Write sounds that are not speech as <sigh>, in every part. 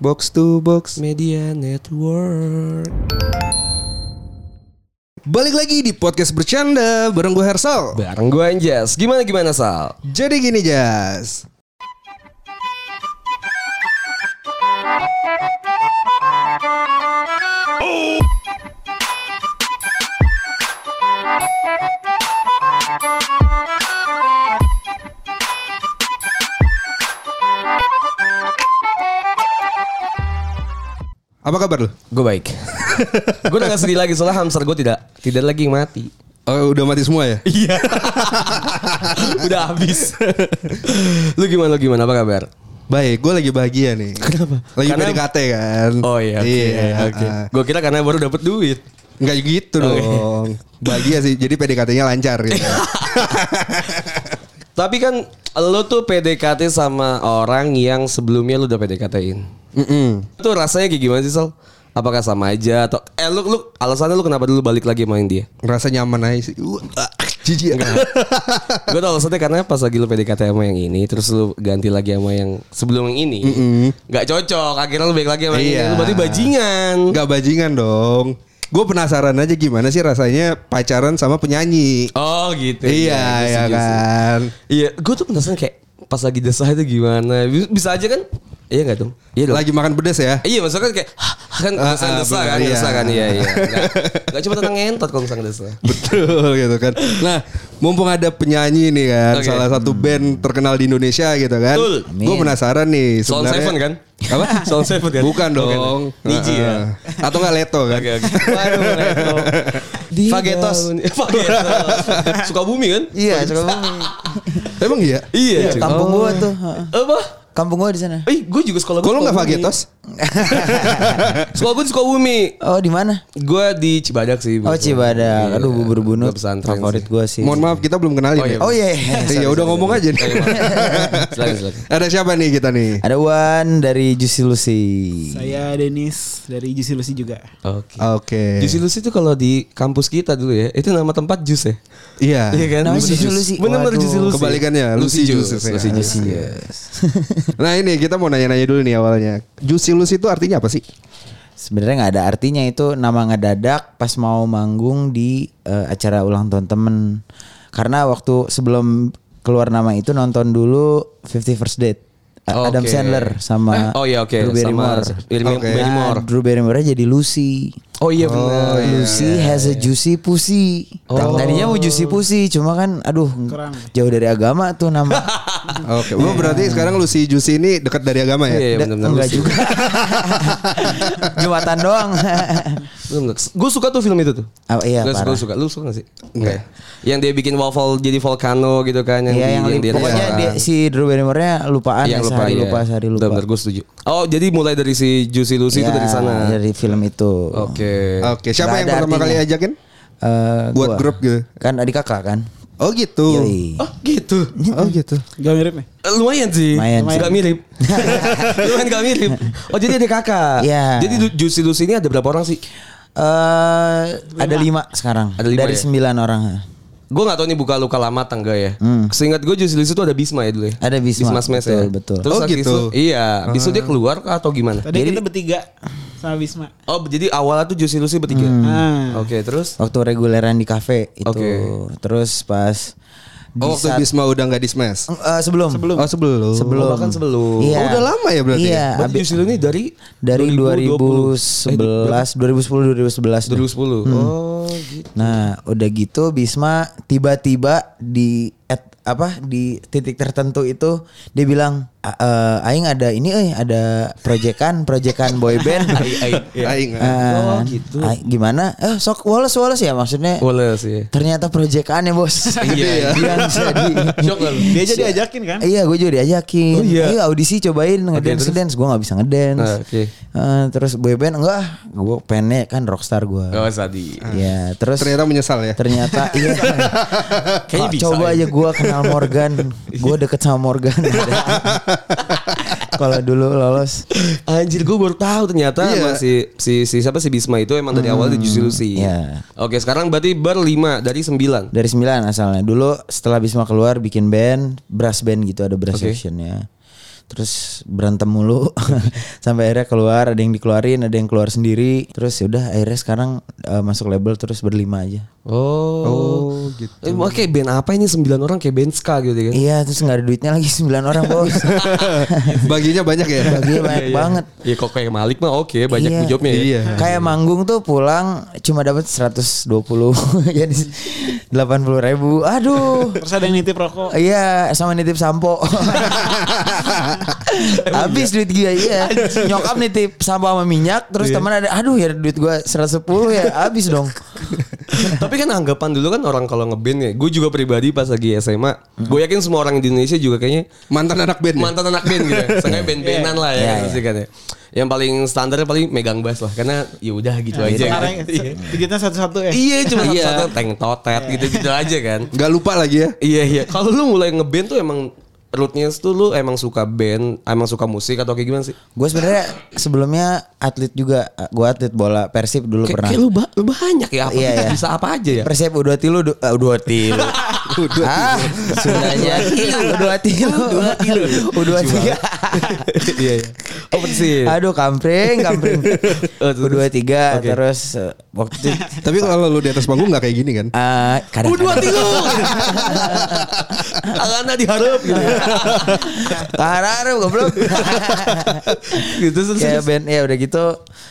Box to box. Media Network. Balik lagi di podcast bercanda bareng gue Hersal. Bareng gue Anjas. Gimana gimana Sal? Jadi gini Jas. Apa kabar lu? Gue baik. gue udah gak sedih lagi soalnya hamster gue tidak tidak lagi mati. Oh, udah mati semua ya? <laughs> Iya. <laughs> udah habis. <laughs> lu gimana lu gimana apa kabar? Baik, gue lagi bahagia nih. Kenapa? Lagi Karena- PDKT kan. Oh iya, oke. Iya, oke. ah. Gue kira karena baru dapat duit. Enggak gitu Oh, dong. Bahagia sih, jadi PDKT-nya lancar gitu. Tapi kan lo tuh PDKT sama orang yang sebelumnya lu udah PDKT-in. Mm-mm. Itu rasanya kayak gimana sih Sal? Apakah sama aja atau eh lu lu alasannya lu kenapa dulu balik lagi main dia? Ngerasa nyaman aja sih. Jijik. <laughs> gue tau alasannya karena pas lagi lu PDKT sama yang ini terus lu ganti lagi sama yang sebelum yang ini nggak cocok akhirnya lu balik lagi sama yang ini Iya. lu berarti bajingan Enggak bajingan dong. Gue penasaran aja gimana sih rasanya pacaran sama penyanyi. oh gitu iya, Iya, ya setuju sih. kan. iya gue tuh penasaran kayak pas lagi desah itu gimana Bis- bisa aja kan iya nggak dong iya dong Lagi makan pedes ya. Iya maksudnya kan kayak "Hah, <laughs> kan Ah, ah, desah bener, kan iya. kan iya iya nggak, nggak cuma tentang ngentot kalau misalnya desah <laughs> Betul gitu kan. Nah, mumpung ada penyanyi nih kan, Oke. salah satu band terkenal di Indonesia gitu kan. Betul. Gue penasaran nih Sound sebenarnya. Seven kan Apa? <laughs> Sound Seven kan Bukan dong. Niji ya. Atau enggak Leto kan? Oke oke. Waduh, Reto. Fagetos. Fagetos. Suka bumi kan? Iya, Sukabumi. Emang iya? Iya. cuy. Kampung gua tuh. Apa? Kampung gua di sana. Eh, gue juga sekolah gue lu enggak Fagetos? <laughs> Sekolah gue di Sukabumi. Oh, di mana? Gue di Cibadak sih. Oh, Cibadak. Aduh, bubur bunut. Favorit gua sih. Mohon maaf kita belum kenalin Oh, ya. iya. Oh iya. iya. <laughs> Ya udah ngomong aja nih. Oh, iya, maaf. <laughs> silakan silakan. Ada siapa nih kita nih? Ada Wan dari Juicy Lucy. Saya Denis dari Juicy Lucy juga. Oke. Oke. Juicy Lucy itu kalau di kampus kita dulu ya, itu nama tempat jus ya. Iya. Iya kan? Bener Juicy. Lucy. Bener-bener Waduh. Juicy Lucy. Kebalikannya, Lucy Juice. Lucy Ya. Juice. Yes. Nah ini kita mau nanya-nanya dulu nih awalnya. Juicy Lucy itu artinya apa sih? Sebenarnya nggak ada artinya itu nama ngedadak pas mau manggung di eh, acara ulang tahun temen. Karena waktu sebelum keluar nama itu nonton dulu 50 First Date. A- Adam Oke. Sandler sama Eh, oh iya, oke. Drew Sama Barrymore. Drew Oke. Barrymore. Nah, Drew Barrymore jadi Lucy. Oh iya benar. Lucy has a juicy pussy. Oh. Tadinya mau juicy pussy, cuma kan aduh Kurang. jauh dari agama tuh nama. <laughs> Oke. Oh berarti sekarang Lucy Juicy ini dekat dari agama ya? Iya, Da- benar-benar enggak juga. <laughs> Jumatan doang. <laughs> Gue suka tuh film itu tuh. Oh, iya, Gue suka. Lu suka gak sih? Enggak. Yang dia bikin waffle jadi volcano gitu kan yang, Iya di- yang, dia pokoknya dia, si Drew Barrymore-nya lupaan Yang ya, lupa, sehari iya. lupa sehari lupa. Benar, gue setuju. Oh, jadi mulai dari si Juicy Lucy itu Iya, dari sana. Dari film itu. Oke. Oke. Siapa Nggak yang pertama kali ajakin? Eh, Buat gua. grup gitu. Kan adik kakak kan. Oh gitu. Yoi. Oh, gitu. Oh gitu. Gak mirip nih? Eh, Lumayan sih. Lumayan. Gak mirip. <laughs> Lumayan gak mirip. Oh, jadi ada kakak. Iya. Jadi Du- Juicy Lucy ini ada berapa orang sih? Eh ada lima sekarang. Ada lima dari ya? sembilan orang. Gue gak tau nih buka luka lama tangga ya. Hmm. Seingat gue Juicy Lucy itu ada Bisma ya dulu ya. Ada Bisma, Smash betul, ya. betul. Terus Oh, gitu. itu- iya. Habis itu dia keluar kah atau gimana? Tadi kita bertiga sama Bisma. Oh, jadi awalnya tuh Juicy Lucy bertiga. Ah. Oke, terus? Waktu reguleran di kafe itu. Oke. Terus pas Oh waktu saat- Bisma udah nggak di smash. Eh, sebelum. Sebelum. Oh sebelum. Sebelum. Oh, bahkan sebelum. Iya. Oh, udah lama ya berarti Iya. Berarti abis- ini dari dari 2020. 2011, 2010, 2011. tuh. 2010. Oh, gitu. Nah, udah gitu Bisma tiba-tiba di at, apa di titik tertentu itu dia bilang "A- eh, aing ada ini eh ada proyekan proyekan boy band. <laughs> Aing. Eh, Oh, gitu. "Ai, gimana? Eh sok Wallace Wallace ya maksudnya. Boleh sih. Ternyata proyekannya bos. <laughs> Iya. Yang jadi. Shock kan? Dia aja diajakin kan? Iya, gue juga diajakin. Oh, iya. Ayo audisi cobain ngedance terus? ngedance. Gue nggak bisa ngedance. Ah, oke. Eh, terus boyband enggak, gue pengennya kan rockstar gue. Oh, Sadi. Ya, terus Ternyata menyesal ya. ternyata <laughs> iya. Kayaknya bisa coba ya. aja gue kenal Morgan, gue deket sama Morgan. <laughs> Kalau dulu lolos, Anjir gue baru tahu ternyata emang si, si, si siapa si Bisma itu emang dari awal di Juicy Lucy. Iya. Oke sekarang berarti berlima dari sembilan. dari sembilan asalnya. Dulu setelah Bisma keluar bikin band, brass band gitu ada brass Oke. sectionnya. Terus berantem mulu <laughs> sampai akhirnya keluar ada yang dikeluarin ada yang keluar sendiri terus ya udah akhirnya sekarang eh, masuk label terus berlima aja Oh. Oh, gitu. Eh, mau kayak band apa ini sembilan orang kayak band ska gitu kan? iya terus nggak ada duitnya lagi <laughs> 9 orang bos <laughs> Baginya banyak ya. Baginya banyak banget Iya kok kayak Malik mah oke banyak Iya. jobnya ya. Iya. Kayak manggung tuh pulang cuma dapat 120 jadi 80 ribu. Aduh. Terus ada yang nitip rokok. Iya sama nitip sampo Habis duit gue iya Nyokap nitip sampo sama minyak Terus teman ada Aduh ya duit gue 110 ya Habis dong Tapi kan anggapan dulu kan orang kalau ngeband ya. Gue juga pribadi pas lagi SMA, gue yakin semua orang di Indonesia juga kayaknya Mantan anak band. ya? mantan anak band gitu. Sengaja band-bandan lah ya Iya, pasti kan ya. Yang paling standar paling megang bass lah karena ya udah gitu aja. Sekarang kan. <laughs> Iya. digitnya satu-satu ya. Iya cuma Iya. satu tank totet gitu-gitu aja kan. Gak lupa lagi ya. Iya iya. Kalau lu mulai ngeband tuh emang rootnya tuh lu emang suka band, emang suka musik atau kayak gimana sih? Gue sebenarnya sebelumnya atlet juga Gue atlet bola Persib dulu Kayak, pernah kayak lu, ba- lu banyak ya apa Iya, iya. bisa apa aja ya? Persib U2 tilu du, uh, <laughs> U2 tilu ah Sundanya U2 tilu U2 tiga Iya iya. Oh persis. Aduh kampring kampring Oh, terus- U2 tiga Oke. terus uh, waktu itu Tapi kalau lu di atas panggung gak kayak gini kan? uh, kadang Dua tilu. Alana <laughs> diharap gitu. Karena goblok. <laughs> gitu terus Kayak band ya udah gitu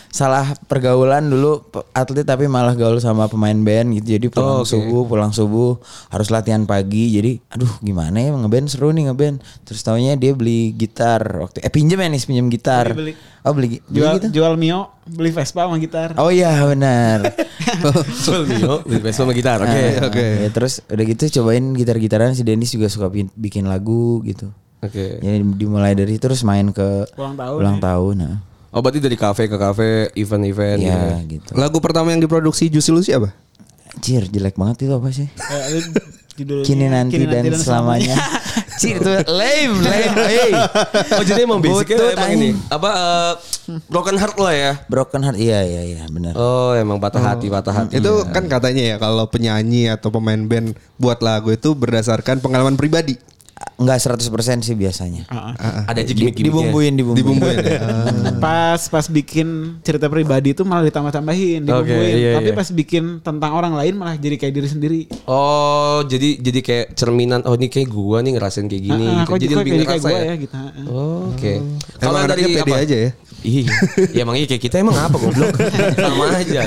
salah pergaulan dulu atlet tapi malah gaul sama pemain band gitu. Jadi Oh, pulang oke. subuh, pulang subuh harus latihan pagi. Jadi aduh gimana ya ngeband seru nih ngeband. Terus taunya dia beli gitar waktu eh pinjem ya nih pinjem gitar. Beli, beli. Oh beli, beli Jual gitu. jual Mio, beli Vespa sama gitar. Oh iya benar. <laughs> Soal Mio, beli Vespa sama gitar. Oke. Nah, oke. ya, terus udah gitu cobain gitar-gitaran si Dennis juga suka bi- bikin lagu gitu. Oke. Jadi dimulai dari terus main ke Ulang tahun ulang ya. tahun. Nah. Oh berarti dari kafe ke kafe, event-event gitu. Iya ya? gitu. Lagu pertama yang diproduksi Juicy Lucy apa? Anjir jelek banget itu apa sih? Eh, ada judulnya, Kini nanti dan, selamanya. Cir itu lame, <laughs> lame. Hey. Oh jadi emang basicnya Butut, emang ini apa eh, broken heart lah ya? Broken heart. Iya iya iya benar. Oh emang patah hati, patah hati. Itu kan katanya ya kalau penyanyi atau pemain band buat lagu itu berdasarkan pengalaman pribadi. Enggak 100% sih biasanya. Ah, ah. Ada aja Di- gimmick-gimmicknya. dibumbuin, dibumbuin. Dibumbuin ya. <laughs> Pas pas bikin cerita pribadi itu malah ditambah-tambahin, dibumbuin. iya, Tapi iya. pas bikin tentang orang lain malah jadi kayak diri sendiri. Oh jadi jadi kayak cerminan. Oh ini kayak gua nih ngerasain kayak gini. Ah, ah, gitu. kok Jadi kok lebih jadi kayak gue ya. ya gitu. Oh, Oke. Emang anaknya pede aja ya. Iya, ya emang iya kayak kita emang apa goblok? <laughs> Sama aja.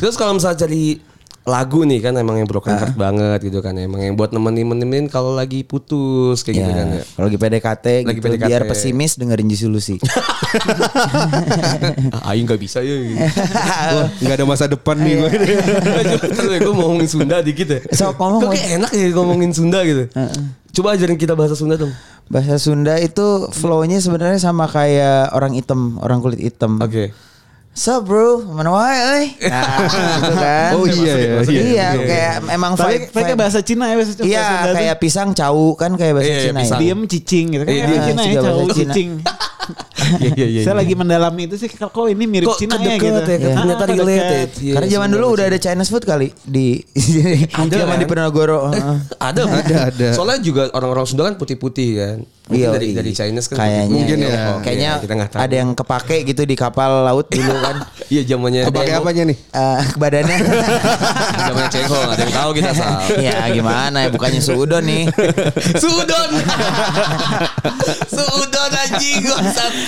Terus kalau misalnya cari lagu nih kan emang yang broken heart banget gitu kan emang yang buat nemenin nemenin kalau lagi putus kayak gitu Ya, kan ya. kalau lagi PDKT Lagi gitu, PDKT. biar pesimis dengerin Lucy. <laughs> Ah, Aing gak bisa ya. Nggak ada masa depan nih gue. <laughs> Terus gue mau ngomongin Sunda dikit ya. Ngomong, Kok kayak enak ya ngomongin Sunda gitu. Coba ajarin kita bahasa Sunda dong. Bahasa Sunda itu flow-nya sebenarnya sama kayak orang hitam, orang kulit hitam. Oke. So bro, mana wae euy. <laughs> Nah, gitu kan. Oh iya, iya, iya. iya. kayak emang Tapi vibe, kayak bahasa Cina ya bahasa bahasa Iya, kayak pisang cau kan kayak bahasa Iya, iya, Cina pisang. ya. diem cicing gitu kan. Iya, iya, Cina ya, cau Cina. cicing. <laughs> Iya iya iya. Saya lagi mendalami itu sih kok ini mirip Kok Cina ya gitu. ya, Iya. ternyata Ah, related. Iya, Karena zaman dulu udah ada Chinese food kali di <laughs> zaman di kan? Penogoro. Heeh. Ada, Ada, ada. Soalnya juga orang-orang Sunda kan putih-putih kan. Mungkin Iya, dari dari Chinese kan kayaknya. Mungkin ya. Oh, Kayaknya iya, kita tahu. ada yang kepake gitu di kapal laut dulu kan. <laughs> Iya zamannya Pakai apanya nih? Eh, badannya. <laughs> Zamannya Cengho ada yang tahu kita sal. <laughs> ya gimana ya bukannya suudon nih. Sudon. Sudon anjing.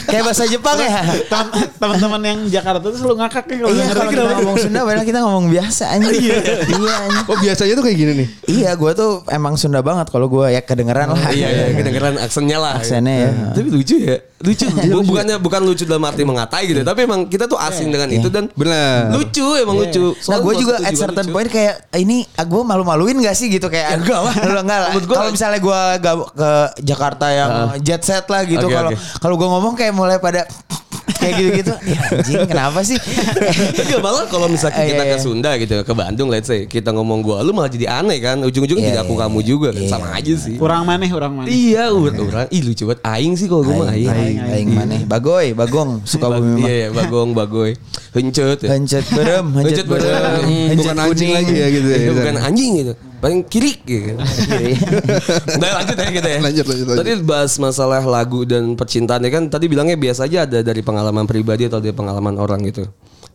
Kayak bahasa Jepang ya. Teman- Teman-teman yang Jakarta tuh selalu ngakak ya kalau Iya kalau kita ngomong Sunda padahal kita ngomong biasa aja. Iya. Iya. anjing. Oh biasanya tuh kayak gini nih. Iya, gue tuh emang Sunda banget kalau gue ya kedengeran lah. Iya iya kedengeran aksennya lah. Aksennya ya. Tapi lucu ya. <laughs> Lucu. Bukannya bukan lucu dalam arti mengatai gitu, tapi emang kita tuh asing dengan itu dan Benar. lucu emang lucu. Nah gue juga at certain lucu. point kayak ini gue malu-maluin gak sih gitu kayak <laughs> enggak lah. Enggak, enggak lah. Kalau misalnya gue ke Jakarta yang jet set lah gitu kalau kalau gue ngomong kayak mulai pada kayak gitu-gitu. Ya, anjing kenapa sih? Enggak malah kalau misalnya Eh, kita iya, ke iya. Sunda gitu ke Bandung let's say kita ngomong gua lu malah jadi aneh kan ujung-ujungnya Iya, jadi aku iya, kamu iya. juga kan Iya. sama aja sih Kurang maneh, kurang maneh. iya urat orang ih lucu banget aing sih kalau gua mah Aing, aing aing, maneh. Bagoy, bagong, suka bumi iya mah. iya bagong bagoy hencut ya Hancet berem, Hancet berem. bukan anjing lagi ya gitu ya. Iya, bukan anjing gitu paling kiri gitu <laughs> Kiri. Nah lanjut ya kita ya Lanjut, lanjut, lanjut. Tadi bahas masalah lagu dan percintaan ya kan Tadi bilangnya biasa aja ada dari pengalaman pribadi atau dari pengalaman orang gitu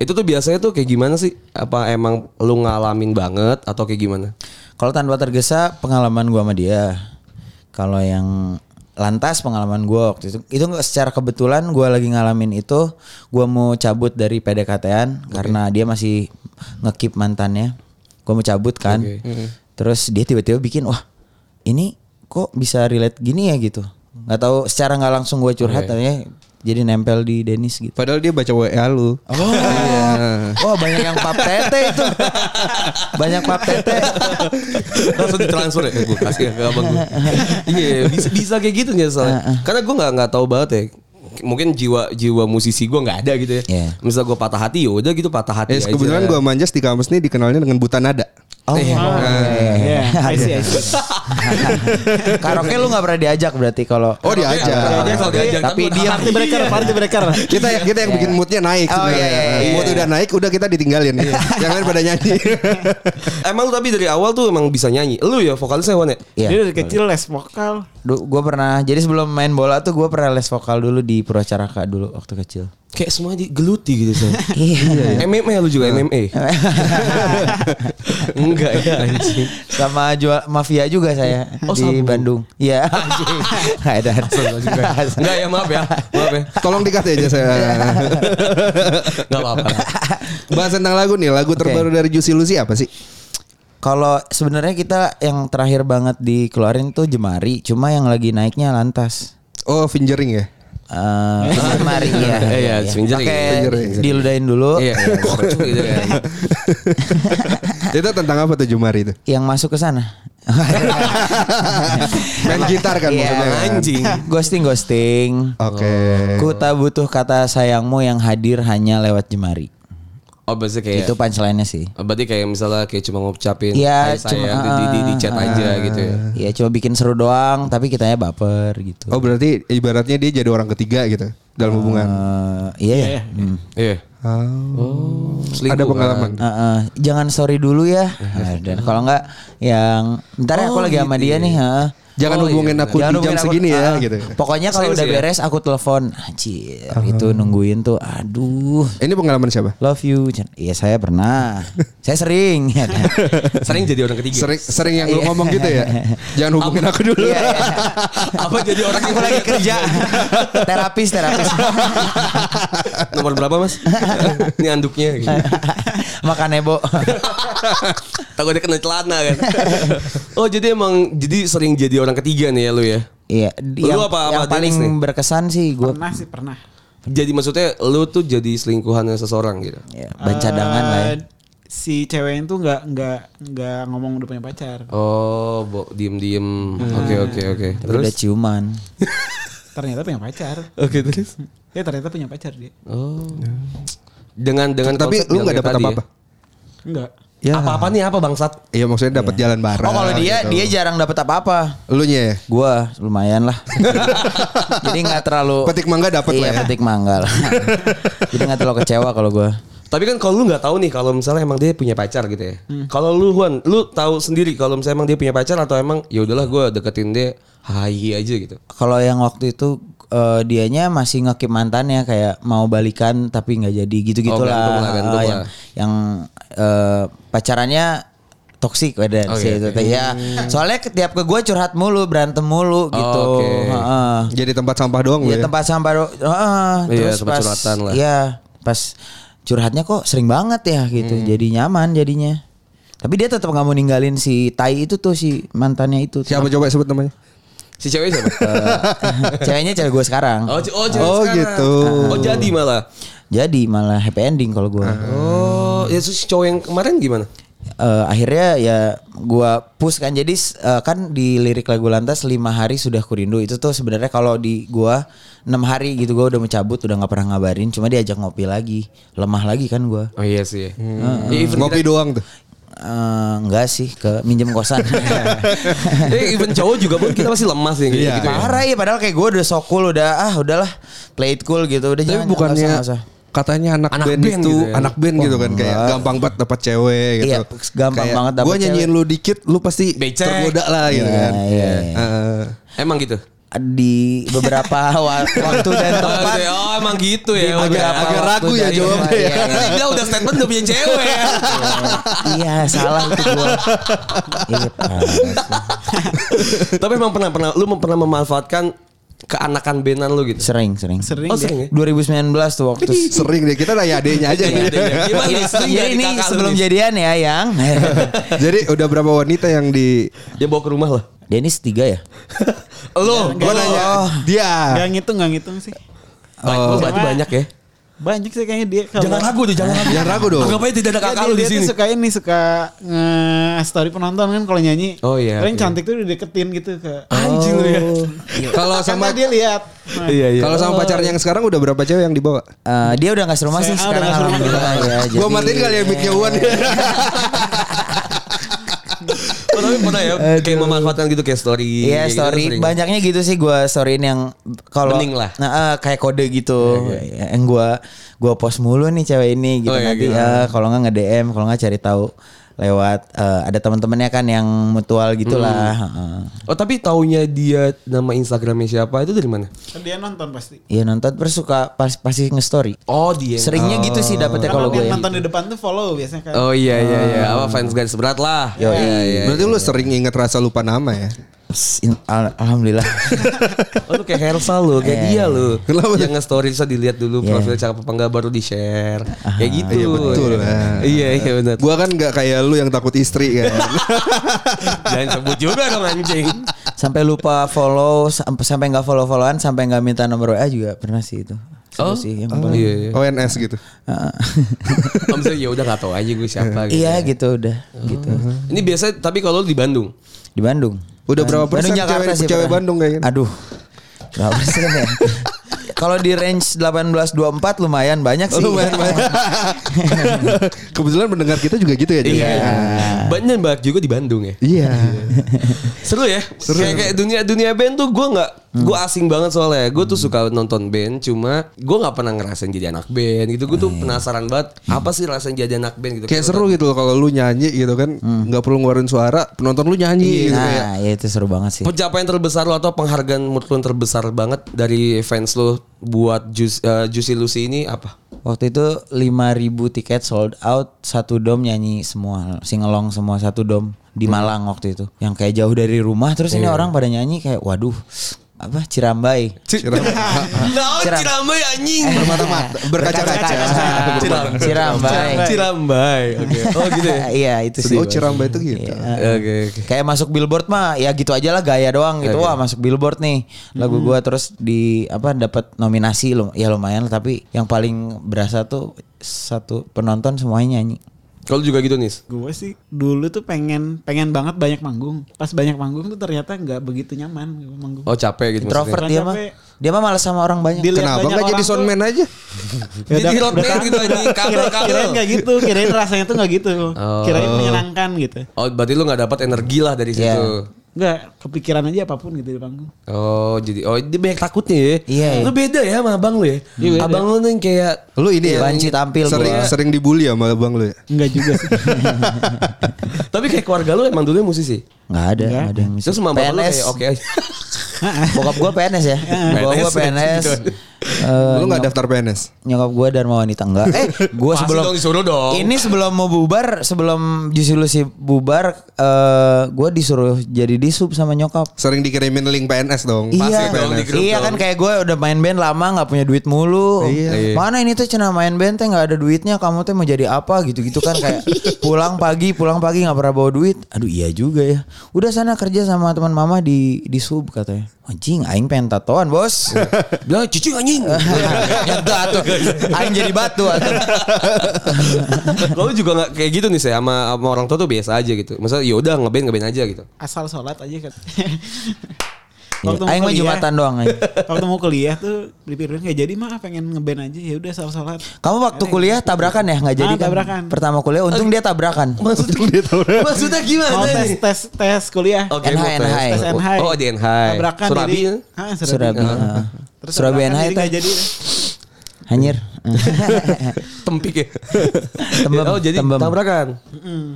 Itu tuh biasanya tuh kayak gimana sih? Apa emang lu ngalamin banget atau kayak gimana? Kalau tanpa tergesa pengalaman gua sama dia. Kalau yang lantas pengalaman gua waktu itu itu nggak secara kebetulan gua lagi ngalamin itu gua mau cabut dari PDKT-an karena dia masih ngekip mantannya. Gua mau cabut kan. Terus dia tiba-tiba bikin wah ini kok bisa relate gini ya gitu. nggak tahu secara nggak langsung gua curhat ternyata jadi nempel di Dennis gitu. Padahal dia baca WA lu. Oh, <laughs> oh banyak yang pap tete itu, banyak pap tete. langsung ditransfer ya gue kasih ke abang gue iya bisa bisa kayak gitu nih soalnya karena gue nggak nggak tahu banget ya mungkin jiwa jiwa musisi gue nggak ada gitu ya Iya. misal gue patah hati ya udah gitu patah hati Eh, aja kebetulan gua manjas di kampus nih dikenalnya dengan buta nada. Oh, Iya. Iya, I see, I see. <laughs> Karaoke lu nggak pernah diajak berarti kalau Oh diajak. Diajak, kalau diajak, Tapi tapi dia Party breaker, party breaker. kita kita yang bikin moodnya naik Oh, sebenarnya. iya, iya, iya. Mood udah naik, udah kita ditinggalin. Yang lain pada nyanyi. <laughs> emang lu tapi dari awal tuh emang bisa nyanyi lu ya vokalisnya Wan ya Iya. Dia dari kecil les vokal. gue pernah jadi sebelum main bola tuh gue pernah les vokal dulu di Purwacaraka dulu waktu kecil. Kayak semua digeluti gitu sih <laughs> Iya. MMA lu juga MMA <laughs> enggak ya anjing Sama jual mafia juga saya Oh, di sabu. Bandung. Iya. <laughs> Ada. enggak ya maaf ya maaf ya Tolong dikat aja saya. enggak apa-apa Bahas tentang lagu nih, lagu terbaru dari Juicy Lucy apa sih? Kalau sebenarnya kita yang terakhir banget dikeluarin tuh Jemari, cuma yang lagi naiknya Lantas. Oh, fingering ya. Eh, Jemari ya. Iya, Fingering. Pakai Fingering. diludahin dulu. iya <laughs> gitu kan <laughs> itu tentang apa tuh Jumari itu? Yang masuk ke sana. <laughs> Main gitar kan Iya. maksudnya. anjing Ghosting ghosting. Oke. Ku tak butuh kata sayangmu yang hadir hanya lewat jemari. Oh berarti kayak Itu punchline-nya sih. Oh, Berarti kayak misalnya kayak cuma ngucapin Iya, "Hai, sayang cuma, di, di, di, di chat ah, aja gitu ya. Iya, cuma bikin seru doang, tapi kitanya baper gitu. Oh berarti ibaratnya dia jadi orang ketiga gitu dalam hubungan. Eh, iya ya. Hmm. Iya. Oh. Selingkuh Ada pengalaman. Eh, eh, jangan sorry dulu ya. <laughs> Dan kalau enggak yang bentar ya aku Oh, lagi sama gitu dia ya. nih, heeh. Jangan Oh, hubungin iya. aku Jangan di jam aku- segini ya ah, gitu. Pokoknya kalau udah ya? beres aku telepon. Anjir, itu nungguin tuh. Aduh. Ini pengalaman siapa? Love you. Iya saya pernah. <laughs> saya sering. <laughs> Sering jadi orang ketiga. Sering sering yang lu ngomong gitu ya. <laughs> Jangan hubungin aku dulu. Iya, iya. Apa jadi orang Aku lagi kerja. terapis, terapis. Nomor berapa mas? Ini anduknya. Gitu. Makan Ebo. Takut dia kena celana kan. oh jadi emang jadi sering jadi orang ketiga nih ya lu ya. Iya, Lu yang, apa- apa yang paling nih? berkesan sih gue Pernah sih, pernah. Jadi maksudnya lu tuh jadi selingkuhannya seseorang gitu. ya, ban cadangan lah ya. Eh, Si cewek itu nggak nggak nggak ngomong udah punya pacar. Oh, bo, diem diem. Oke oke oke. Tapi Terus? udah ciuman. <laughs> Ternyata punya pacar. Oke terus. Ya ternyata punya pacar dia. Oh. Dengan dengan Tapi lu nggak dapat apa-apa. Enggak. Ya. Apa-apa nih apa bangsat? Iya maksudnya dapat jalan bareng. Oh kalau dia gitu. dia jarang dapat apa-apa. Lu nya ya? Gua lumayan lah. <laughs> Jadi nggak terlalu Petik mangga dapat iya, lah ya. petik mangga lah. <laughs> Jadi nggak terlalu kecewa kalau gua. Tapi kan kalau lu nggak tahu nih kalau misalnya emang dia punya pacar gitu ya. Kalau lu Juan, lu tahu sendiri kalau misalnya emang dia punya pacar atau emang ya udahlah gue deketin dia hai aja gitu. Kalau yang waktu itu eh, dianya masih ngekip mantannya kayak mau balikan tapi nggak jadi gitu-gitulah. Oh, gantung lah, gantung lah. yang yang eh, pacarannya toksik badan Oh, sih iya, itu. Ya, soalnya setiap ke gue curhat mulu, berantem mulu gitu. oke. Heeh. Jadi tempat sampah doang Iya ya. tempat sampah do- heeh. Iya, terus tempat pas curhatan lah. Iya, pas curhatnya kok sering banget ya gitu. Hmm. Jadi nyaman jadinya. Tapi dia tetap nggak mau ninggalin si Tai itu tuh si mantannya itu. Siapa coba sebut namanya? Si cewek siapa? <laughs> Eh, ceweknya cewek gue sekarang. oh, oh, cewek Oh, sekarang. gitu. Oh jadi malah. Jadi malah happy ending kalau gue. Oh, ya terus si cowok yang kemarin gimana? eh, akhirnya ya gua push kan jadi eh, kan di lirik lagu lantas lima hari sudah kurindu itu tuh sebenarnya kalau di gua enam hari gitu gua udah mencabut udah nggak pernah ngabarin cuma diajak ngopi lagi lemah lagi kan gua Oh iya sih. Ya, even Ngopi kita- doang tuh. Eh, enggak sih ke minjem kosan <laughs> Eh, even cowok juga pun kita masih lemah sih kayak Iya. gitu. ya. parah ya padahal kayak gue udah so cool udah ah udahlah play it cool gitu udah Tapi jangan bukannya nggak usah, nggak usah. katanya anak, Anak band, band itu gitu ya. anak band gitu kan kayak gampang banget dapat cewek gitu. Iya, gampang banget dapet Gue nyanyiin lu dikit, lu pasti Becek. tergoda lah gitu Iya, kan. iya, iya. Heeh. Emang gitu. Di beberapa wa- waktu dan Oh, tempat gitu ya. Oh, emang gitu ya. Agak- beberapa agak ragu ya jawabnya ya. iya, iya. dia udah statement udah punya cewek ya. iya salah itu gue iya. Tapi emang pernah pernah lu pernah memanfaatkan keanakan benan lu gitu. sering sering Sering Oh, sering ya? 2019 tuh waktu Sering deh kita nanya adenya aja. Iya. Gimana nggak di ini sebelum jadian ya yang Jadi udah berapa wanita yang di Ya bawa ke rumah lah. Dennis tiga ya <laughs> Lu, Gua nanya dia. Gak ngitung gak ngitung sih. Lu berarti banyak ya. Banyak sih kayaknya dia. kalau- Jangan ragu deh, jangan ragu. Jangan ragu dong. Anggap aja tidak ada kakak dia, lu di dia tuh sini. suka ini suka nge-story penonton kan kalau nyanyi. Oh, iya, Paling oke. cantik tuh dideketin gitu ke. Anjing lu ya. Kalau sama dia lihat. Nah, Iya, iya. kalau sama pacarnya yang sekarang udah berapa cewek yang dibawa? Eh, dia udah gak serumah sih Saya- ah, sekarang udah nggak serumah. alhamdulillah ya Gua matiin kali ya mic-nya Wan. <laughs> <laughs> Tapi <laughs> pernah ya kayak memanfaatkan gitu kayak story. Iya kayak gitu story sering. banyaknya gitu sih gue storyin yang kalau lah. nah, eh, kayak kode gitu yang gue gua post mulu nih cewek ini gitu Oh, iya, nanti gitu. eh, kalau nggak nge DM kalau nggak cari tahu lewat eh, ada teman-temannya kan yang mutual gitulah Hmm. heeh. Oh tapi taunya dia nama Instagramnya siapa itu dari mana? Kan dia nonton pasti. Iya nonton terus suka pas, pasti nge-story. Oh dia. Seringnya gitu sih dapetnya Karena kalau gue. yang nonton di depan tuh follow biasanya kan. Oh iya iya iya. Apa fans garis berat lah. Yo, Iya, iya. Berarti lu sering inget rasa lupa nama ya? In- al- Alhamdulillah. <laughs> Oh lu kayak Hersal lu, kayak dia lu. Kenapa? Yang nge-story bisa dilihat dulu Iya. profil cakep apa enggak baru di-share. Kayak gitu. Iya betul. lah. Iya iya benar. Gua kan nggak kayak lu yang takut istri kan. <laughs> <laughs> Jangan sebut juga dong anjing. sampai lupa follow sampai sampai nggak follow followan sampai nggak minta nomor WA juga pernah sih itu. Seru sih yang Oh iya iya. ONS gitu. Heeh. Om saya ya udah gak tahu aja gue siapa gitu. Iya gitu udah gitu. Ini biasa tapi kalau lu di Bandung. Di Bandung. Udah berapa Bandung, persen Jakarta cewek- sih cewek. Bandung kayaknya? Aduh. Berapa persen ya? Kalau di range 18-24 lumayan banyak sih. Lumayan banyak. <laughs> Kebetulan mendengar kita juga gitu ya. Iya. Banyak banget juga di Bandung ya. Iya. <laughs> Seru ya. Kayak kayak dunia dunia band tuh gue nggak gue asing banget soalnya. Gue tuh suka nonton band, cuma gue nggak pernah ngerasain jadi anak band gitu. Gue tuh penasaran banget apa sih rasanya jadi anak band gitu. Kayak seru gitu loh kalau lu nyanyi gitu kan, nggak perlu ngeluarin suara, penonton lu nyanyi gitu kayak. Nah, ya itu seru banget sih. Pencapaian terbesar lo atau penghargaan menurut yang terbesar banget dari fans lo buat Juicy, eh, Juicy Lucy ini apa? Waktu itu 5000 tiket sold out, satu dom nyanyi semua, singelong semua satu dom di Malang waktu itu. Yang kayak jauh dari rumah terus ini orang pada nyanyi kayak waduh, apa Cirambai. <laughs> Nah, Ciram- Cirambai anjing. Bermata-mata, <laughs> berkaca-kaca. Ciram- Cirambai. Cirambai. Oke. Oh gitu ya. <laughs> Iya itu sih. Oh Cirambai itu gitu. Iya. Oke oke. Kayak masuk billboard mah ya gitu aja lah gaya doang gitu. Wah, masuk billboard nih. Lagu gua terus di apa dapat nominasi lum ya lumayan tapi yang paling berasa tuh satu penonton semuanya nyanyi. Kalau juga gitu nih. Gue sih dulu tuh pengen pengen banget banyak manggung. Pas banyak manggung tuh ternyata nggak begitu nyaman manggung. Oh capek gitu Introvert dia mah. Dia mah malas sama orang banyak. Dilihat Kenapa banyak nggak jadi orang tuh- soundman aja? Ya <laughs> Jadi udah- roadman gitu anjing, kabel, Kira- kabel. Kirain nggak gitu, kirain rasanya tuh nggak gitu. Kirain menyenangkan gitu. Oh berarti lu nggak dapat energi lah dari Iya. situ. Enggak, kepikiran aja apa pun gitu di panggung. Oh jadi oh dia banyak takutnya ya. Iya, iya. Lu beda ya sama abang lu ya. abang lu yang kayak Lu ini ya Banci tampil sering gua. sering dibully sama abang lu ya. Enggak juga sih. <laughs> tapi kayak keluarga lu emang dulu musisi. Nggak ada, nggak ada yang bisa. Terus sama bapak lu kayak oke aja. <laughs> Bokap gua PNS ya. <laughs> Bokap gua PNS, PNS. Eh, Lu nggak daftar PNS? nyokap gua Dharma Wanita enggak. Eh, gua Pasti sebelum dong, disuruh dong. Ini sebelum mau bubar, sebelum Lucy bubar, eh gua disuruh jadi disub sama nyokap. Sering dikirimin link PNS dong. Iya, Pasti dong, di grup iya dong. kan kayak gue udah main band lama nggak punya duit mulu. Iya. Mana ini tuh cina main band teh nggak ada duitnya, kamu teh mau jadi apa gitu-gitu kan kayak <laughs> pulang pagi pulang pagi nggak pernah bawa duit. Aduh iya juga ya. Udah sana kerja sama teman mama di di sub katanya. Anjing, aing pengen tatoan, Bos. <laughs> Bilang cicing anjing. <laughs> Nyata tuh. Aing jadi batu atuh. <laughs> Kalau juga nggak kayak gitu nih saya sama, sama orang tua tuh biasa aja gitu. Maksudnya ya udah ngeband ngeband aja gitu. Asal sholat aja kan. Iya, Aing mah Jumatan doang aing. <laughs> Waktu mau kuliah tuh dipikirin kayak jadi mah pengen ngeband aja ya udah asal sholat. Kamu waktu kuliah tabrakan ya nggak jadi Ah, kan? tabrakan. Pertama kuliah untung dia tabrakan. <laughs> Maksudnya, maksudnya gimana Mau tes nih? tes tes kuliah. Oke, NH, mau tes. NH. Tes NH. Oh di NH. Tabrakan Surabi. jadi. Ah, Surabi. Surabi. Heeh. Terus Surabi tabrakan NH jadi itu. jadi. Hanyir. <laughs> Tempik ya. Tembem, oh jadi tembem. tabrakan. Mm.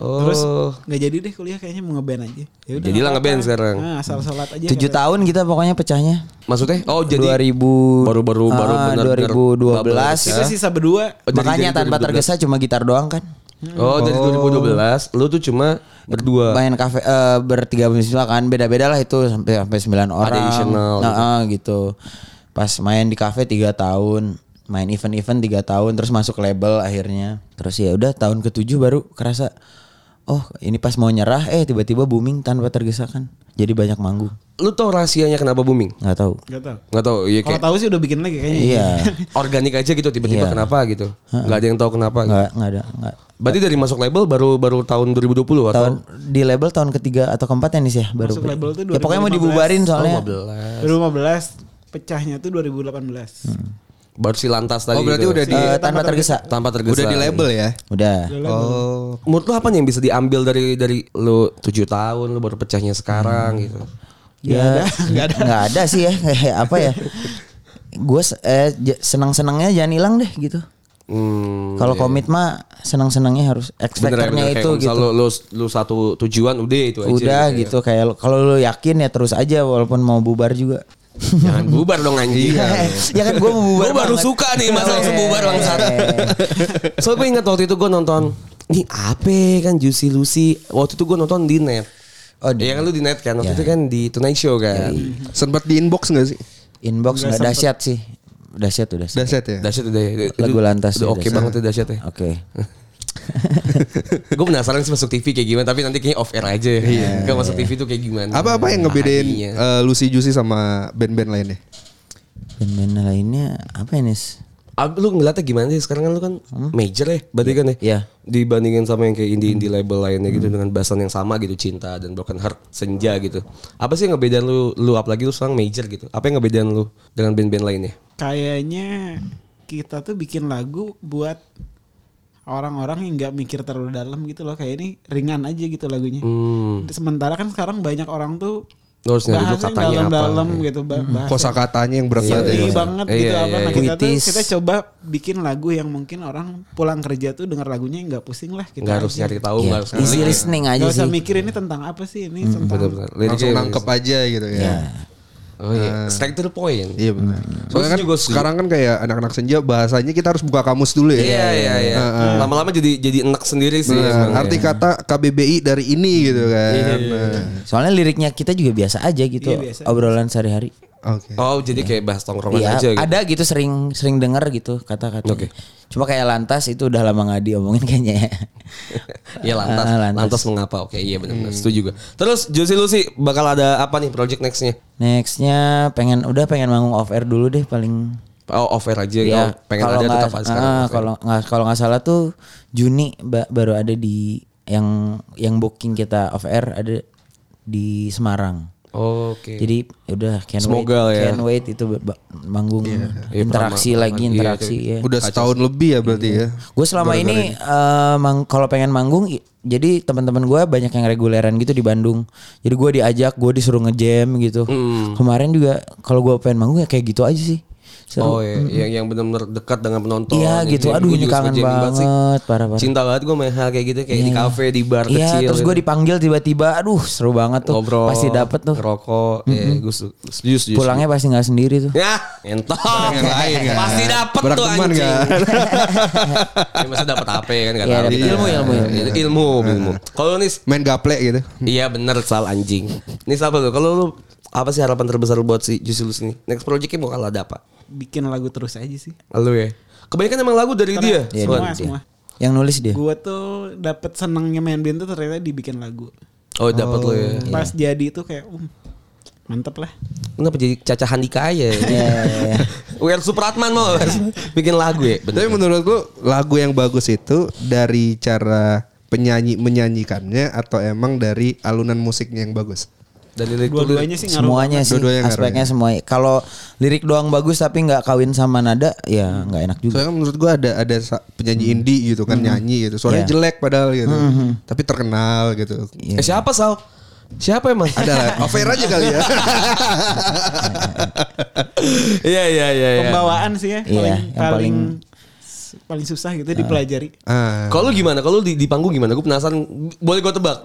Oh. Terus nggak jadi deh kuliah kayaknya mau ngeband aja. Ya udah. Jadilah ngeband sekarang. Ah, asal sholat aja. Tujuh tahun kita pokoknya pecahnya. Maksudnya? Oh jadi 2000 baru-baru baru Ah, benar-benar 2012. bubble Kita pecah. sisa berdua. Oh, Makanya dari tanpa 2012. tergesa cuma gitar doang kan. Oh, dari 2012 lu tuh cuma berdua. Main kafe eh, bertiga bersama kan beda-beda lah itu sampai sampai 9 orang. additional Nah, ah, gitu. Pas main di kafe 3 tahun, main event-event 3 tahun terus masuk label akhirnya. Terus ya udah tahun ke-7 baru kerasa oh, ini pas mau nyerah eh tiba-tiba booming tanpa tergesa kan. Jadi banyak manggung. Lu tau rahasianya kenapa booming? nggak tahu. Gak tau. Nggak tahu, iya Kalau kayak tahu sih udah bikin lagi kayaknya. Iya. <laughs> organik aja gitu tiba-tiba Iya. kenapa gitu. Nggak ada yang tahu kenapa. gitu. Nggak nggak ada nggak. Berarti dari masuk label baru baru tahun 2020 atau Tahun di label tahun ketiga atau keempat ya nih sih ya baru. Masuk label tuh ya pokoknya mau 2015. dibubarin soalnya. Oh, 15. 2015 pecahnya tuh 2018. Baru si lantas tadi. Oh berarti gitu. udah di Eh, tanpa tergesa. tanpa tergesa. udah di label ya. Udah. Oh. Menurut lu apa nih yang bisa diambil dari dari lu 7 tahun lu baru pecahnya sekarang Hmm. gitu. Ya nggak ada. <laughs> nggak ada sih ya kayak <laughs> apa ya. Gue eh, senang-senangnya jangan hilang deh gitu. Hmm. Kalau komit mah senang-senangnya harus. Kayak itu gitu. Lu, lu, lu satu tujuan udah itu aja. Udah ya. gitu kayak lo- kalau lu yakin ya terus aja walaupun mau bubar juga. <laughs> Jangan bubar dong anjing. <laughs> ya kan gue bubar. Gue baru suka nih masa langsung bubar bangsat. <laughs> so gue ingat waktu itu gue nonton Nih apa kan Juicy Lucy Waktu itu gue nonton di net Oh, di- Iya kan lu di net kan Waktu Ya. itu kan di Tonight Show kan Sempet di inbox gak sih? Inbox nggak dahsyat sih. Dahsyat udah. dahsyat. Ya. Dahsyat udah Lagu lantas udah ya, Oke dahsyat. banget tuh dahsyat ya Oke. <laughs> Gue penasaran sih masuk TV kayak gimana Tapi nanti kayaknya off air aja. Gak masuk TV tuh kayak gimana? Apa-apa yang ngebedain eh, Lucy Juicy sama band-band lainnya? Band-band lainnya apa ya Nis? Lu ngeliatnya gimana sih? Sekarang kan lu kan major ya Berarti kan ya? Iya. Dibandingin sama yang kayak indie-indie label lainnya gitu Dengan bahasan yang sama gitu Cinta dan Broken Heart Senja gitu. Apa sih yang ngebedain lu Lu apalagi lu sekarang major gitu? Apa yang ngebedain lu Dengan band-band lainnya? Kayaknya kita tuh bikin lagu buat orang-orang yang nggak mikir terlalu dalam gitu loh. Kayak ini ringan aja gitu lagunya. Hmm Sementara kan sekarang banyak orang tuh harus nyari dulu katanya apa dalam-dalam gitu bah- bahasa Kosa katanya yang berat Iya, banget tinggi ya. banget Iya, gitu iya, apa. iya. Nah kita tuh kita coba bikin lagu yang mungkin orang pulang kerja tuh denger lagunya nggak pusing lah kita Nggak harus aja. nyari tahu Iya, nggak harus Easy listening aja Nggak usah sih. mikir ini tentang apa sih ini tentang Bener-bener Langsung Liriknya- nangkep aja gitu ya. Oh iya Straight to the point Iya benar. Terus Soalnya kan juga sekarang kan kayak anak-anak senja bahasanya kita harus buka kamus dulu ya. Iya iya iya Lama-lama jadi jadi enak sendiri sih Nah, arti kata KBBI dari ini gitu kan. Nah, Soalnya liriknya kita juga biasa aja gitu. Iya, biasa. Obrolan sehari-hari. Oke. Oh jadi kayak bahas tongkrongan Iya, aja gitu ada gitu sering sering denger gitu kata-kata. Oke. Cuma kayak lantas itu udah lama nggak diomongin kayaknya. <laughs> Iya lantas, Ah, lantas lantas. mengapa? Oke iya benar-benar setuju gue. Terus Josie Lucy bakal ada apa nih project nextnya? Nextnya pengen udah pengen manggung off air dulu deh paling. Oh off air aja, kalau pengen kalau ada nggak- tetap aja sekarang. ah, kalau nggak kalau nggak salah tuh Juni ba- baru ada di yang yang booking kita off air ada di Semarang. Oke. Jadi udah can Semoga wait, ya. can wait itu manggung Iya, interaksi pertama- lagi interaksi ya. Udah setahun lebih ya berarti ya. Gue selama ini eh, mang- kalau pengen manggung, jadi teman-teman gue banyak yang reguleran gitu di Bandung. Jadi gue diajak, gue disuruh ngejam gitu. Hmm. Kemarin juga kalau gue pengen manggung ya kayak gitu aja sih. Seru. Oh iya, yang yang benar-benar dekat dengan penonton. Iya gitu. yang Aduh juga kangen sih. banget, parah parah. Cinta banget gue main hal kayak gitu kayak di kafe, di bar Iya, kecil. terus gue gitu. dipanggil tiba-tiba, aduh seru banget tuh. ngobrol, Pasti dapet tuh. Rokok, ya gue su- setuju, setuju. Pulangnya pasti nggak sendiri tuh. Ya, entok. yang lain kan. Pasti dapet tuh anjing. <laughs> <laughs> kan. ya, masa dapet apa ya kan? Gak Iya, tahu. ilmu, ilmu, ilmu. Iya, Ilmu, ilmu. Kalau nih, Main gaple gitu. iya bener sal anjing. Nih apa tuh? Kalau lu apa sih harapan terbesar buat si Juicy Lucy ini? Next projectnya mau kalah ada apa? Bikin lagu terus aja sih. Lalu ya. Kebanyakan emang lagu dari dia. Iya, semua dia. semua. Yang nulis dia. Gue tuh dapet senangnya main band tuh ternyata dibikin lagu. Oh dapat lo ya. Pas jadi itu kayak um, Mantep lah. Kenapa jadi Caca Handika aja? Iya, iya. <laughs> Wir Supratman mau <laughs> bikin lagu ya? Tapi menurut lu lagu yang bagus itu dari cara penyanyi menyanyikannya atau emang dari alunan musiknya yang bagus? Dari lirik Dua-duanya sih ngaruh. semuanya sih ngaruh aspeknya ya. semuanya. Kalau lirik doang bagus tapi nggak kawin sama nada ya nggak enak juga. Soalnya menurut gua ada ada sa- penyanyi indie gitu kan nyanyi gitu. Suaranya Iya. jelek padahal gitu. Tapi terkenal gitu. Eh, siapa Sal? Siapa emang? Ada. Over <laughs> aja kali ya. Iya iya iya. iya. Pembawaan sih ya. Iya, paling, yang paling paling- paling susah gitu dipelajari. ah. Kalau lu gimana? Kalau lu di, di panggung gimana? Gue penasaran. Boleh gue tebak.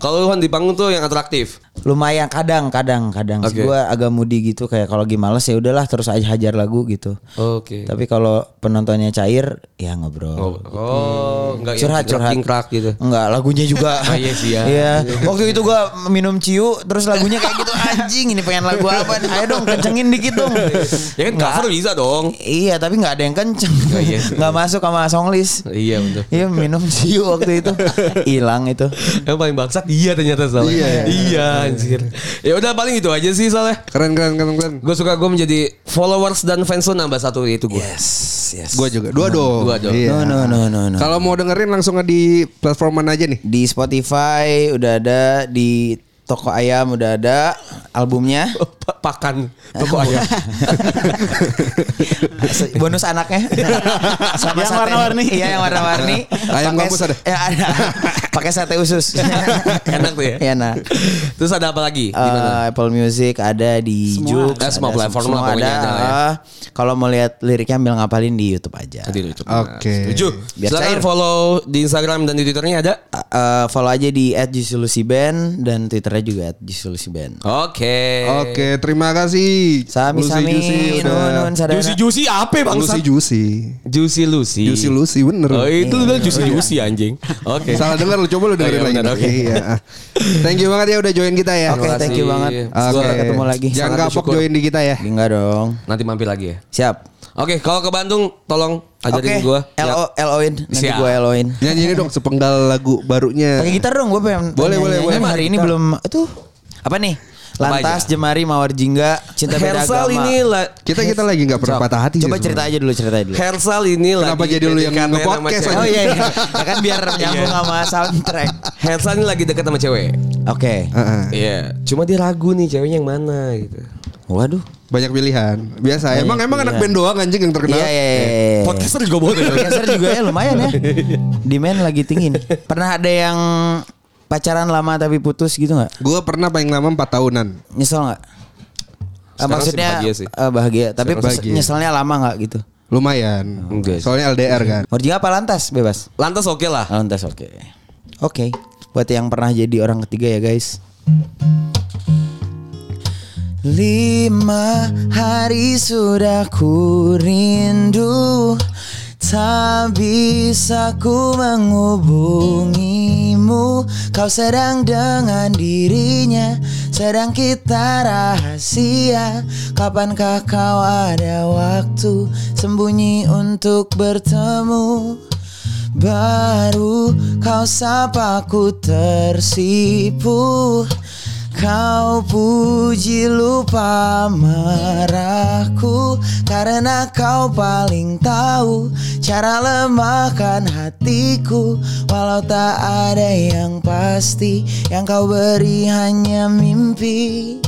Kalau lu kan di panggung tuh yang atraktif. Lumayan kadang kadang kadang sih gua agak moody gitu kayak kalau lagi males ya udahlah terus aja hajar lagu gitu. Oke. Tapi kalau penontonnya cair ya ngobrol. Oh, oh enggak curhat curhat krak gitu. Enggak, lagunya juga. <laughs> Ah, iya sih ya. Iya. Waktu itu gua minum ciu terus lagunya kayak gitu anjing ini pengen lagu apa nih? Ayo dong kencengin dikit dong. Ya kan cover bisa dong. Iya, tapi nggak ada yang kenceng. Oh, iya masuk sama songlist. Iya betul. Iya minum ciu waktu itu hilang itu. Yang paling bangsat dia ternyata salah. Iya. iya anjir. Ya udah paling itu aja sih soalnya. Keren keren keren keren. Gue suka gue menjadi followers dan fans lu nambah satu itu gue. Yes, yes. Gua juga. Dua dong. Dua dong. Iya. No no no no no. Kalau mau dengerin langsung di platform mana aja nih? Di Spotify udah ada, di toko ayam udah ada albumnya. Pa- Pakan toko ayam. <laughs> Bonus anaknya. Sama Yang warna-warni. Iya, yang warna-warni. Ayam kampus ada? Ya, ada. <laughs> Pakai sate usus. <laughs> Enak tuh ya. Iya, Enak. Terus ada apa lagi? Di mana? Eh, Apple Music ada di Semua. Joox, Ah, semua ada, platform semua ada ya. Kalau mau lihat liriknya ambil ngapalin di YouTube aja. Dulu, coba. Oke. Setuju. Biar Silakan cair. follow di Instagram dan di Twitternya ada. Eh, follow aja di @jusulusiben dan Twitternya juga @jusulusiben. Oke. Oke, terima kasih. Sami-sami, Juicy udah. Juicy Juicy apa bang? Lucy Juicy. Juicy Lucy. Juicy Lucy bener. Oh itu lu bilang Juicy Juicy anjing. Oke. Salah dengar lu coba lu dengerin Oh, iya, lagi. oke. Iya. Thank you banget ya udah join kita ya. Oke, thank you banget. Oke. Sampai ketemu lagi. Jangan Sangat kapok join di kita ya. Enggak dong. Nanti mampir lagi ya. Siap. Oke, kalau ke Bandung tolong ajarin Oke, gua. LO LO-in nanti gue LO-in. Nyanyi ini dong sepenggal lagu barunya. Pakai gitar dong gue pengen. Boleh, boleh, boleh. Hari ini belum itu apa nih? Lantas? Jemari, Mawar Jingga, Cinta Beda Hersal Agama. ini lah. Kita kita lagi nggak pernah patah hati Coba cerita aja dulu, cerita aja dulu. Hersal ini Kenapa lagi jadi lu yang nge-podcast cewek. Oh iya, iya. <laughs> Ya kan biar nyambung sama soundtrack. Hersal ini lagi deket sama cewek. Oke. Heeh. Iya. Cuma dia ragu nih ceweknya yang mana gitu. Waduh. Banyak pilihan. Biasa. Emang emang anak band doang anjing yang terkenal. Iya, iya, iya, iya. Podcaster juga boleh. Podcaster juga ya lumayan ya. Demand lagi tinggi nih. <laughs> Pernah ada yang pacaran lama tapi putus gitu nggak? Gue pernah paling lama 4 tahunan. Nyesel nggak? Ah, Sekarang sih maksudnya bahagia sih. eh, bahagia, tapi bahagia. nyeselnya lama nggak gitu? Lumayan. Enggak sih. Soalnya LDR kan. Marjing apa lantas bebas? Lantas oke lah. Lantas oke. Oke. Buat yang pernah jadi orang ketiga ya guys. Lima hari sudah ku rindu. Tak bisa ku menghubungimu. Kau sedang dengan dirinya Sedang kita rahasia. Kapankah kau ada waktu Sembunyi untuk bertemu? Baru kau sapa ku tersipu Kau puji lupa marahku Karena kau paling tahu Cara lemahkan hatiku. Walau tak ada yang pasti Yang kau beri hanya mimpi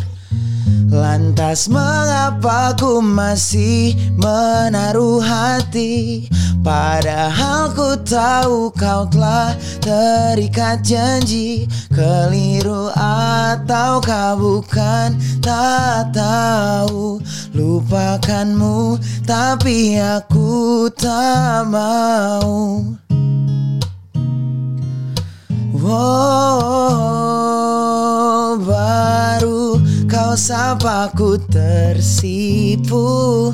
Lantas mengapa ku masih menaruh hati? Padahal ku tahu kau telah terikat janji. Keliru atau kau bukan tak tahu. Lupakanmu tapi aku tak mau. Wow, baru kau sapa ku tersipu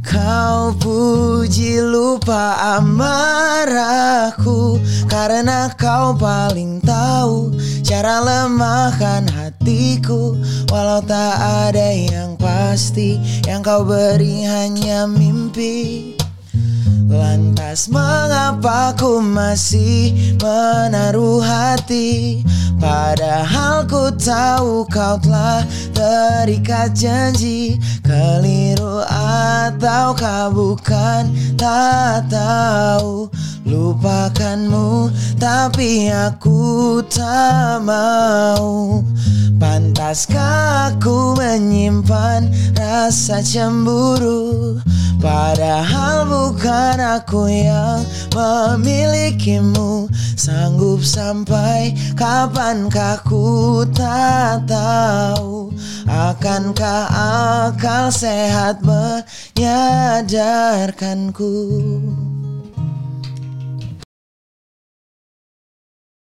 Kau puji lupa amarahku. Karena kau paling tahu Cara lemahkan hatiku. Walau tak ada yang pasti Yang kau beri hanya mimpi Lantas mengapa ku masih menaruh hati? Padahal ku tahu kau telah terikat janji. Keliru atau kau bukan tak tahu Lupakanmu tapi aku tak mau. Pantaskah aku menyimpan rasa cemburu? Padahal bukan aku yang memilikimu. Sanggup sampai kapankah ku tak tahu. Akankah akal sehat menyadarkanku